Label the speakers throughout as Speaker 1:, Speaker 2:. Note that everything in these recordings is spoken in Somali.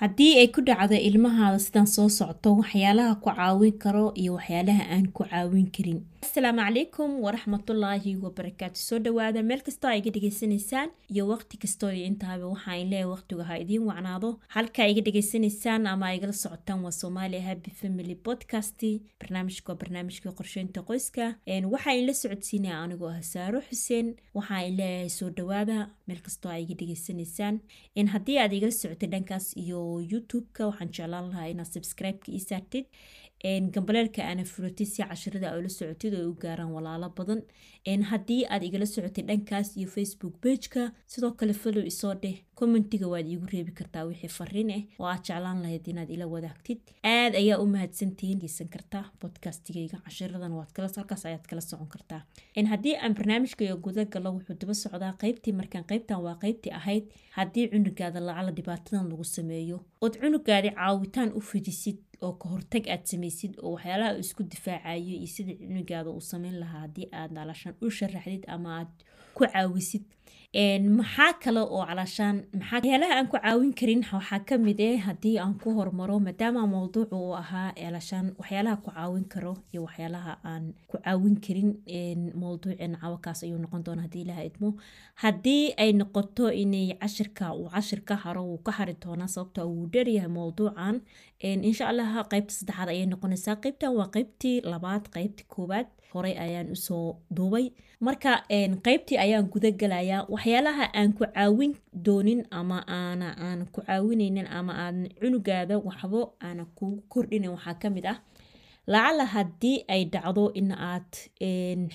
Speaker 1: haddii ay ku dhacdo ilmahaada sidan soo socto waxyaalaha ku caawin karo iyo waxyaalaha aan ku caawin karin. Asalaamu calaykum waraxmatullaahi wabarakaatu soo dhawaada meel kastoo a iga dhegaysanaysaan iyo waqti kastoo intaaba waxaa in leeyahay waqtigu ha idiin wacnaado. Halka iga dhegaysanaysaan ama igala socotaan waa soomaaliya happy family podcast. Barnaamijka waa barnaamijka qorsheynta qoyska. Waxaa in la socodsiinaya anigoo ah saaro xuseen. Waxaa in soo dhawaada meel kastoo a iga dhegaysanaysaan haddii aad igala socotay dhankaas iyo youtube-ka. Waxaan jeclaan lahaa inaad subscribe-ka ii saartid. Gambaleelka aana furatid si cashirada oo la socotid oo u gaaraan walaalo badan. Haddii aad igala socotay dhankaas iyo facebook pageka sidoo kale follow isoo dheh commentiga waad iigu reebi kartaa wixii fariin ah oo aad jeclaan lahayd inaad ila wadaagtid. Aad ayaa u mahadsantihiin geysan kartaa podcastigayga cashiradan halkaas ayaad kala socon kartaa. Haddii aan barnaamijkaiyo guda galo wuxuu daba socdaa qeybtii markaan qeybtan waa qeybtii ahayd. Haddii cunugaada lacala dhibaatadan lagu sameeyo ood cunugaadi caawitaan u fidisid oo ka hortag aad samaysid oo waxyaalaha isku difaacayo iyo sida cunugaada uu sameyn lahaa haddii aad calaashaan u sharaxdid ama aad ku caawisid maxaa kale oo calaashaan waxyaalaha aan ku caawin karin? Waxaa ka mid eh haddii aan ku hormaro maadaama mowduucu uu ahaa calaashaan waxyaalaha ku caawin karo iyo waxyaalaha aan ku caawin karin mowduuceen cawakaas ayuu noqon doona haddii ilaha idmo haddii ay noqoto inay cashirka uu cashir ka haro wuu ka hari doonaa sababta wuu dheeryahay mowduucan insha allah qeybta saddexaad ayay noqonaysaa. Qeybtan waa qeybtii labaad qeybtii koowaad horey ayaan u soo duubay. Marka qeybtii ayaan guda galayaa waxyaalaha aan ku caawin doonin ama aana aan ku caawineynin ama aan cunugaada waxbo aana kugu kordhinin waxaa ka mid ah lacala haddii ay dhacdo in aad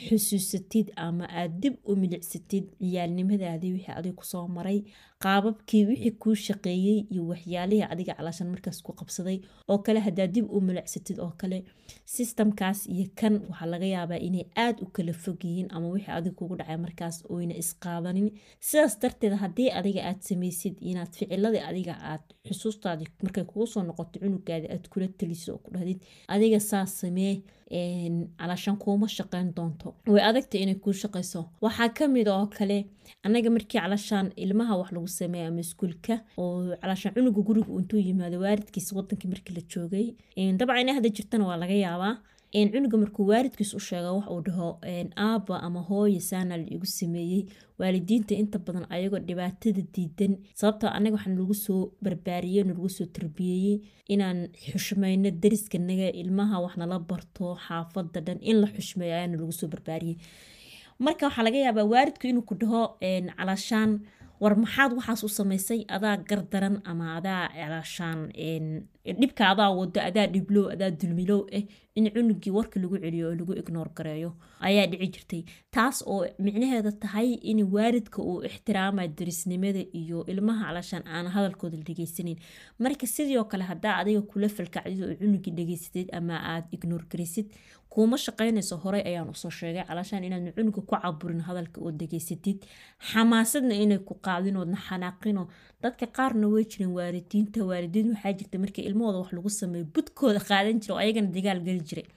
Speaker 1: xusuusatid ama aad dib u milicsatid ciyaalnimadaadii wixii adig ku soo maray qaababkii wixii kuu shaqeeyey iyo waxyaalihii adiga calaashan markaas ku qabsaday oo kale haddaad dib u milicsatid oo kale. Sistamkaas iyo kan waxaa laga yaabaa inay aada u kala fog ama wixii adig kugu dhacay markaas oyna isqaadanin sidaas darteed haddii adiga aad samaysid inaad ficiladii adiga aad xusuustaadii markay kugu soo noqoto cunugaadi aad kula taliso oo ku dhahdid adiga saas samee calaashan kuuma shaqeyn doonto. Way adagta inay kuu shaqeyso. Waxaa ka mid oo kale anaga markii calaashaan ilmaha wax lagu sameeya ama iskuulka oo calaashaan cunuga guriga intuu yimaado waalidkiisa wadankii markii la joogay. Dabcan ina hadda jirtana waa laga yaabaa. Cunuga markuu waalidkiis u sheego wax uu dhaho aaba ama hooye saana la sameeyey. Waalidiinta inta badan ayagoo dhibaatada diidan. Sababtoo anaga waxaa nalagu soo barbaariyey nalagu soo tarbiyeeyey inaan xushmayno dariskanaga ilmaha wax nala barto xaafada dhan in la xushmeeyo ayaa nalagu soo barbaariyey. Marka waxaa laga yaabaa waalidku inuu ku dhaho calaashaan war maxaad waxaas u samaysay adaa gardaran ama adaa calaashaan dhibka adaa wado adaa dhiblow adaa dulmilow ah in cunugii warka lagu celiyo oo lagu ignoor gareeyo ayaa dhici jirtay. Taas oo micnaheeda tahay in waalidka uu ixtiraama darisnimada iyo ilmaha calaashaan aan hadalkooda la dhegeysaneyn marka sidoo kale hadaa adiga kula falkacdid oo cunugii dhegeysatid ama aad ignoor garaysid kuuma shaqeynayso horey ayaan u soo sheegay calaashaan inaadna cunuga ku caburin hadalka oo degeysatid xamaasadna inay ku qaadin oodna xanaaqino dadka qaarna way jireen waalidiinta waalidiin waxaa jirta markii ilmahooda wax lagu sameeyo budkooda qaadan jira oo ayagana dagaal geli jiray.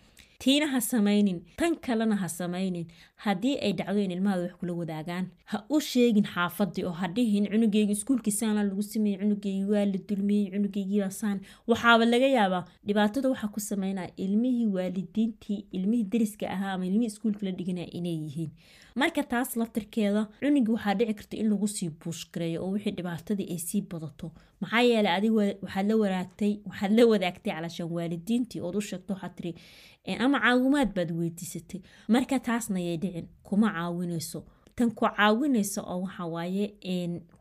Speaker 1: Tiina ha samaynin tan kalena ha samaynin. Haddii ay dhacdo in ilmahaada wax kula wadaagaan ha u sheegin xaafadii oo ha dhihin cunugeyga iskuulkiisaana lagu sameeyey cunugeygi waa la dulmiyey cunugeygiibasaan waxaaba laga yaabaa dhibaatada waxaa ku sameynaya ilmihii waalidiintii ilmihii dariska ahaa ama ilmihii iskuulka la dhiganaya inay yihiin marka taas laftarkeeda cunugii waxaa dhici karta in lagu sii buushgareeyo oo wixii dhibaatadii ay sii badato. Maxaa yeelay adig waxaad la waraagtay waxaad la wadaagtay calaashaan waalidiintii ood u sheegto waxaad tiri ama caawimaad baad weydiisatay. Marka taasna yay dhicin kuma caawinayso. Tan ku caawinaysa oo waxa waaye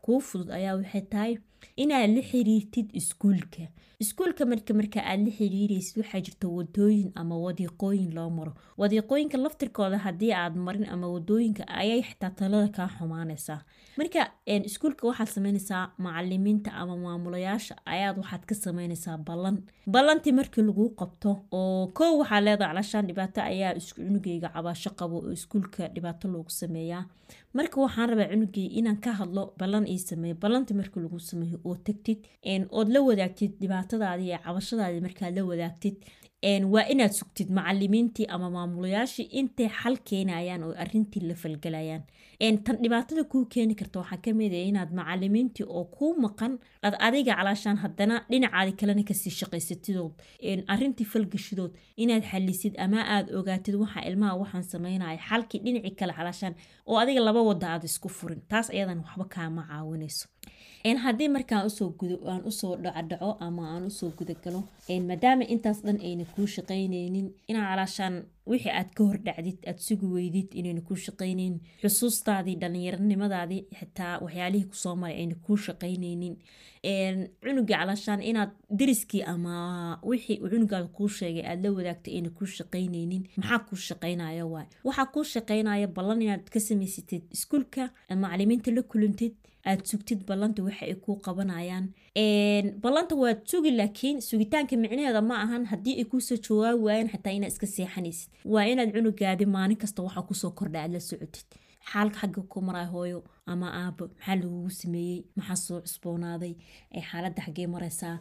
Speaker 1: kuu fudud ayaa waxay tahay inaad la xiriirtid iskuulka. Iskuulka marka marka aad la xiriiraysid waxaa jirta wadooyin ama wadiiqooyin loo maro. Wadiiqooyinka laftirkooda haddii aad marin ama waddooyinka ayay xitaa talada kaa xumaanaysaa. Marka iskuulka waxaad sameynaysaa macalimiinta ama maamulayaasha ayaad waxaad ka sameynaysaa ballan. Ballantii markii laguu qabto oo kow waxaa leedaha calashaan dhibaato ayaa cunugeyga cabaasho qabo oo iskuulka dhibaato loogu sameeyaa. Marka waxaan rabaa cunugey inaan ka hadlo ballan ii sameeyo ballantii markii lagu sameeyo oo tagtid. Ood la wadaagtid dhibaatadaadii ee cabashadaadii markaad la wadaagtid. Waa inaad sugtid macalimiintii ama maamulayaashii intay xal keenayaan oo arintii la falgalayaan. Tan dhibaatada kuu keeni karta waxaa ka mid a inaad macalimiintii oo kuu maqan ad adiga calaashaan haddana dhinacaadi kalena ka sii shaqaysatidood arintii falgashidood inaad xalisid ama aad ogaatid waxa ilmaha waxaan sameynaya xalkii dhinacii kale calaashaan oo adiga laba wada aad isku furin. Taas ayadan waxba kaama caawinayso haddii markaan aan u soo dhacdhaco ama aan u soo gudagalo maadaama intaas dhan ayna kuu shaqaynaynin inaa calaashaan wixii aad ka hordhacdid aad sugi weydid inayna kuu shaqaynaynin xusuustaadii dhalinyaronimadaadii xitaa waxyaalihii ku soo maray ayna kuu shaqaynaynin cunugii calaashaan inaad dariskii ama wixii uu kuu sheegay aad la wadaagtay ayna kuu shaqaynaynin. Maxaa kuu shaqaynaya waay? Waxaa kuu shaqaynaya ballan inaad ka samaysatid iskuulka macalimiinta la kulantid aad sugtid ballanta waxa ay kuu qabanayaan. Ballanta waad sugi laakiin sugitaanka micnaheeda ma ahan haddii ay kuusoo jawaabi waayeen xataa inaad iska seexanaysid. Waa inaad cunugaadi maalin kasta waxaa ku soo kordha aad la socotid xaalka xagga ku maray hooyo ama aabo maxaa lagugu sameeyey? Maxaa soo cusboonaaday? Xaaladda xaggee maraysaa?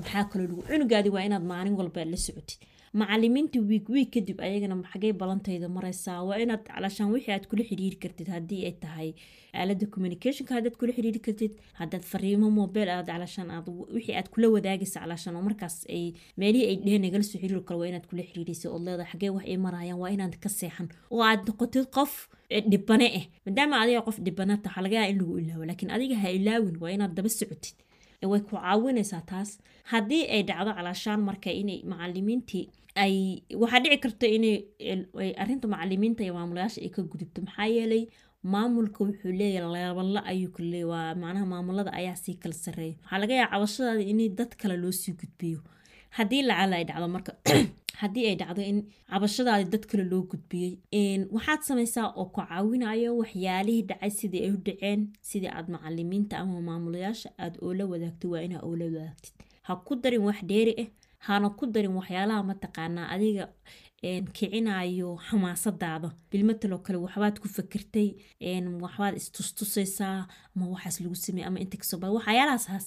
Speaker 1: Maxaa kaloo lagu cunugaadi waa inaad maalin walba la socotid macalimiinta wiig wiig kadib ayagana xagee balantayda maraysaa waa inaad calashaan wixii aad kula xiriiri kartid haddii ay tahay aalada communicationka haddaad kula xiriiri kartid haddaad fariimo mobile aad calashaan aad wixii aad kula wadaagaysa calashaan oo markaas ay meelihii ay dheheen nagala soo xiriiri karo waa inaad kula xiriiraysa ood leedahay xagee wax ay marayaan waa inaad ka seexan oo aad noqotid qof dhibane ah maadaama adiga qof dhibana taha laga yaaba in lagu ilaawo laakiin adiga ha ilaawin waa inaad daba socotid way ku caawinaysaa taas. Haddii ay dhacdo calaashaan marka inay macalimiintii ay waxaa dhici karta inay arinta macalimiinta iyo maamulayaasha ay ka gudubto. Maxaa yeelay maamulka wuxuu leeyahay leeballa ayuu ka leeya waa macnaha maamulada ayaa sii kala sarreeya waxaa laga yaaba cabashadaada inay dad kale loo sii gudbiyo haddii lacala ay dhacdo marka haddii ay dhacdo in cabashadaadi dad kale loo gudbiyey waxaad samaysaa oo ku caawinayo waxyaalihii dhacay sidii ay u dhaceen sidii aad macalimiinta ama maamulayaasha aad oola wadaagto waa inaa oola wadaagtid. Ha ku darin wax dheeri ah hana ku darin waxyaalaha mataqaanaa adiga kicinayo xamaasadaada. Bilmataloo kale waxbaad ku fakirtay waxbaad istustusaysaa ama waxaas lagu sameey ama inta ka soo ba waxyaalahaas ha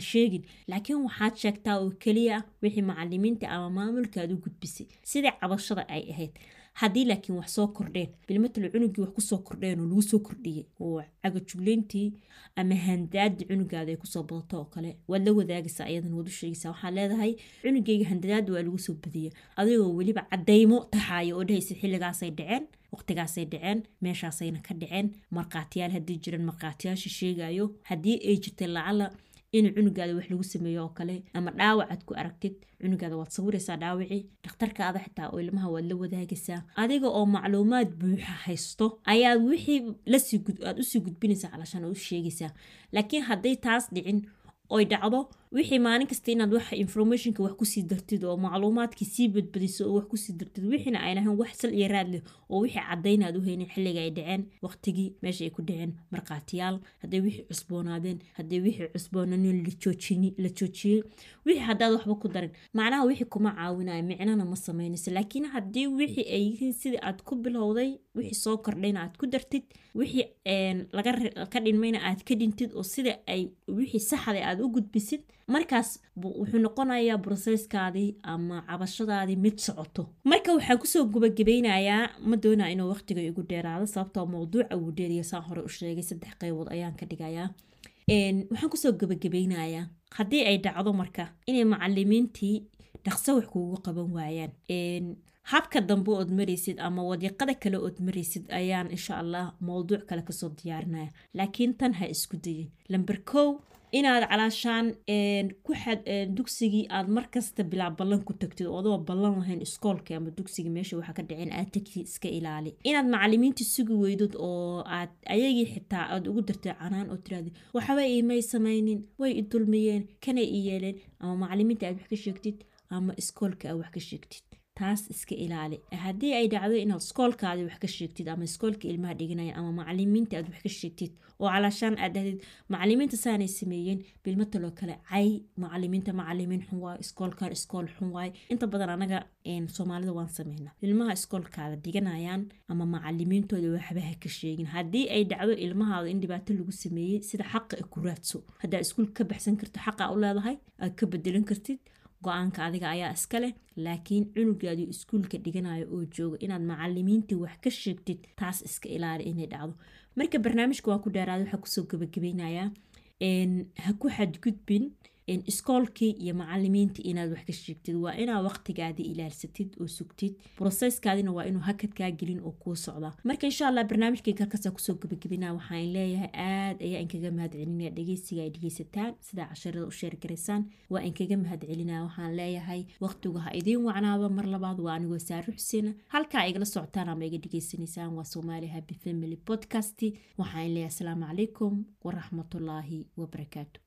Speaker 1: sheegin. Laakiin waxaad sheegtaa oo keliya wixii macalimiinta ama maamulka aad u gudbisay. Sidai cabashada ay ahayd haddii laakiin wax soo kordheen bilmatalo cunugii wax ku soo kordheen oo lagu soo kordhiyey oo cagajugleyntii ama handaadii cunugaada ay ku soo badato oo kale waad la wadaagaysaa ayadan waad u sheegaysaa. Waxaad leedahay cunugeyga handadaada waa lagu soo badiyay adigoo weliba cadaymo taxaaya oo dhahaysa xilligaasay dhaceen waqtigaasay dhaceen meeshaasayna ka dhaceen markhaatiyaal haddii jiraan markhaatiyaasha sheegayo haddii ay jirtay lacala in cunugaada wax lagu sameeyo oo kale ama dhaawac aad ku aragtid cunugaada waad sawiraysaa dhaawacii dhakhtarkaada xitaa oo ilmaha waad la wadaagaysaa. Adiga oo macluumaad buuxa haysto ayaad wixii la sii aad u sii gudbinaysaa calashaan oo u sheegaysaa. Laakiin hadday taas dhicin oy dhacdo wixii maalin kasta inaad wax informationka wax ku sii dartid oo macluumaadkii sii badbadiso oo wax ku sii dartid wixiina ayna ahayn wax sal iyo raad oo wixii cadayna aad u haynin xilliga ay dhaceen waqtigii meesha ay ku dhaceen markhaatiyaal hadday wixii cusboonaadeen hadday wixii cusboonaanin la joojiyey wixii haddaad waxba ku darin. Macnaha wixii kuma caawinayo micnana ma samaynayso. Laakiin haddii wixii ay yihiin sidii aad ku bilowday wixii soo kordhayna aad ku dartid wixii laga ka dhinmayna aad ka dhintid oo sida ay wixii saxda aad u gudbisid markaas wuxuu noqonayaa brosesskaadii ama cabashadaadii mid socoto. Marka waxaan ku soo gubagabeynayaa ma doonaa inuu waqtiga igu dheeraado sababtoo mawduuca uu dheeriya saan hore u sheegay saddex qaybood ayaan ka dhigayaa. Waxaan ku soo gabagabeynayaa haddii ay dhacdo marka inay macalimiintii dhaqso wax kuugu qaban waayaan. Habka dambe ood maraysid ama wadiiqada kale ood maraysid ayaan insha allah mowduuc kale ka soo diyaarinaya laakiin tan ha isku dayin. Lamber kow inaad calaashaan dugsigii aad markasta bilaa ballan ku tagtid oodoo ballan lahayn iskoolka ama dugsigii meesha waxa ka dhaceen aad tagtid iska ilaali. Inaad macalimiinta sugi weydod oo aad ayagii xitaa aad ugu dartay canaan oo tiraada waxba imay samaynin way i dulmiyeen kanay i yeeleen ama macalimiinta aad wax ka sheegtid ama iskoolka aad wax ka sheegtid taas iska ilaali. Haddii ay dhacdo inaad iskoolkaadi wax ka sheegtid ama iskoolka ilmaha dhiganaya ama macalimiinta aad wax ka sheegtid oo calaashaan aad dhahdid macalimiinta saanay sameeyeen bilmataloo kale cay macalimiinta macalimiin xun waay iskoolkan iskool xun waay. Inta badan anaga soomaalida waan sameynaa. Ilmaha iskoolkaada dhiganayaan ama macalimiintooda waxba ha ka sheegin. Haddii ay dhacdo ilmahaada in dhibaato lagu sameeyey sida xaqa ku raadso. Haddaa iskuul ka baxsan karto xaqa u leedahay aad ka bedelan kartid go'aanka adiga ayaa iska leh laakiin cunugaadii iskuulka dhiganayo oo jooga inaad macalimiintii wax ka sheegtid taas iska ilaali inay dhacdo. Marka barnaamijka waa ku dheeraada waxaa ku soo gabagabeynayaa ha ku xadgudbin iskoolkii iyo macalimiintii inaad wax ka sheegtid waa inaa waqtigaadii ilaalsatid oo sugtid. Broseskaadina waa inuu hakadkaa gelin oo kuu socdaa marka insha allah barnaamijkii karkaasa ku soo gabagabina waxaan leeyahay aad ayaa inkaga mahad celinaya dhegeysiga ay dhegeysataan sidaa casharada u sheergaraysaan waa inkaga mahad celinaya waxaan leeyahay waqtigu ha idiin wacnaado mar labaad waa anigoo saari xuseen halkaa igala socotaan ama iga dhegeysanaysaan waa soomaali happy family podcast waxaan leeyahay asalaamu calaykum waraxmatullaahi wabarakaatu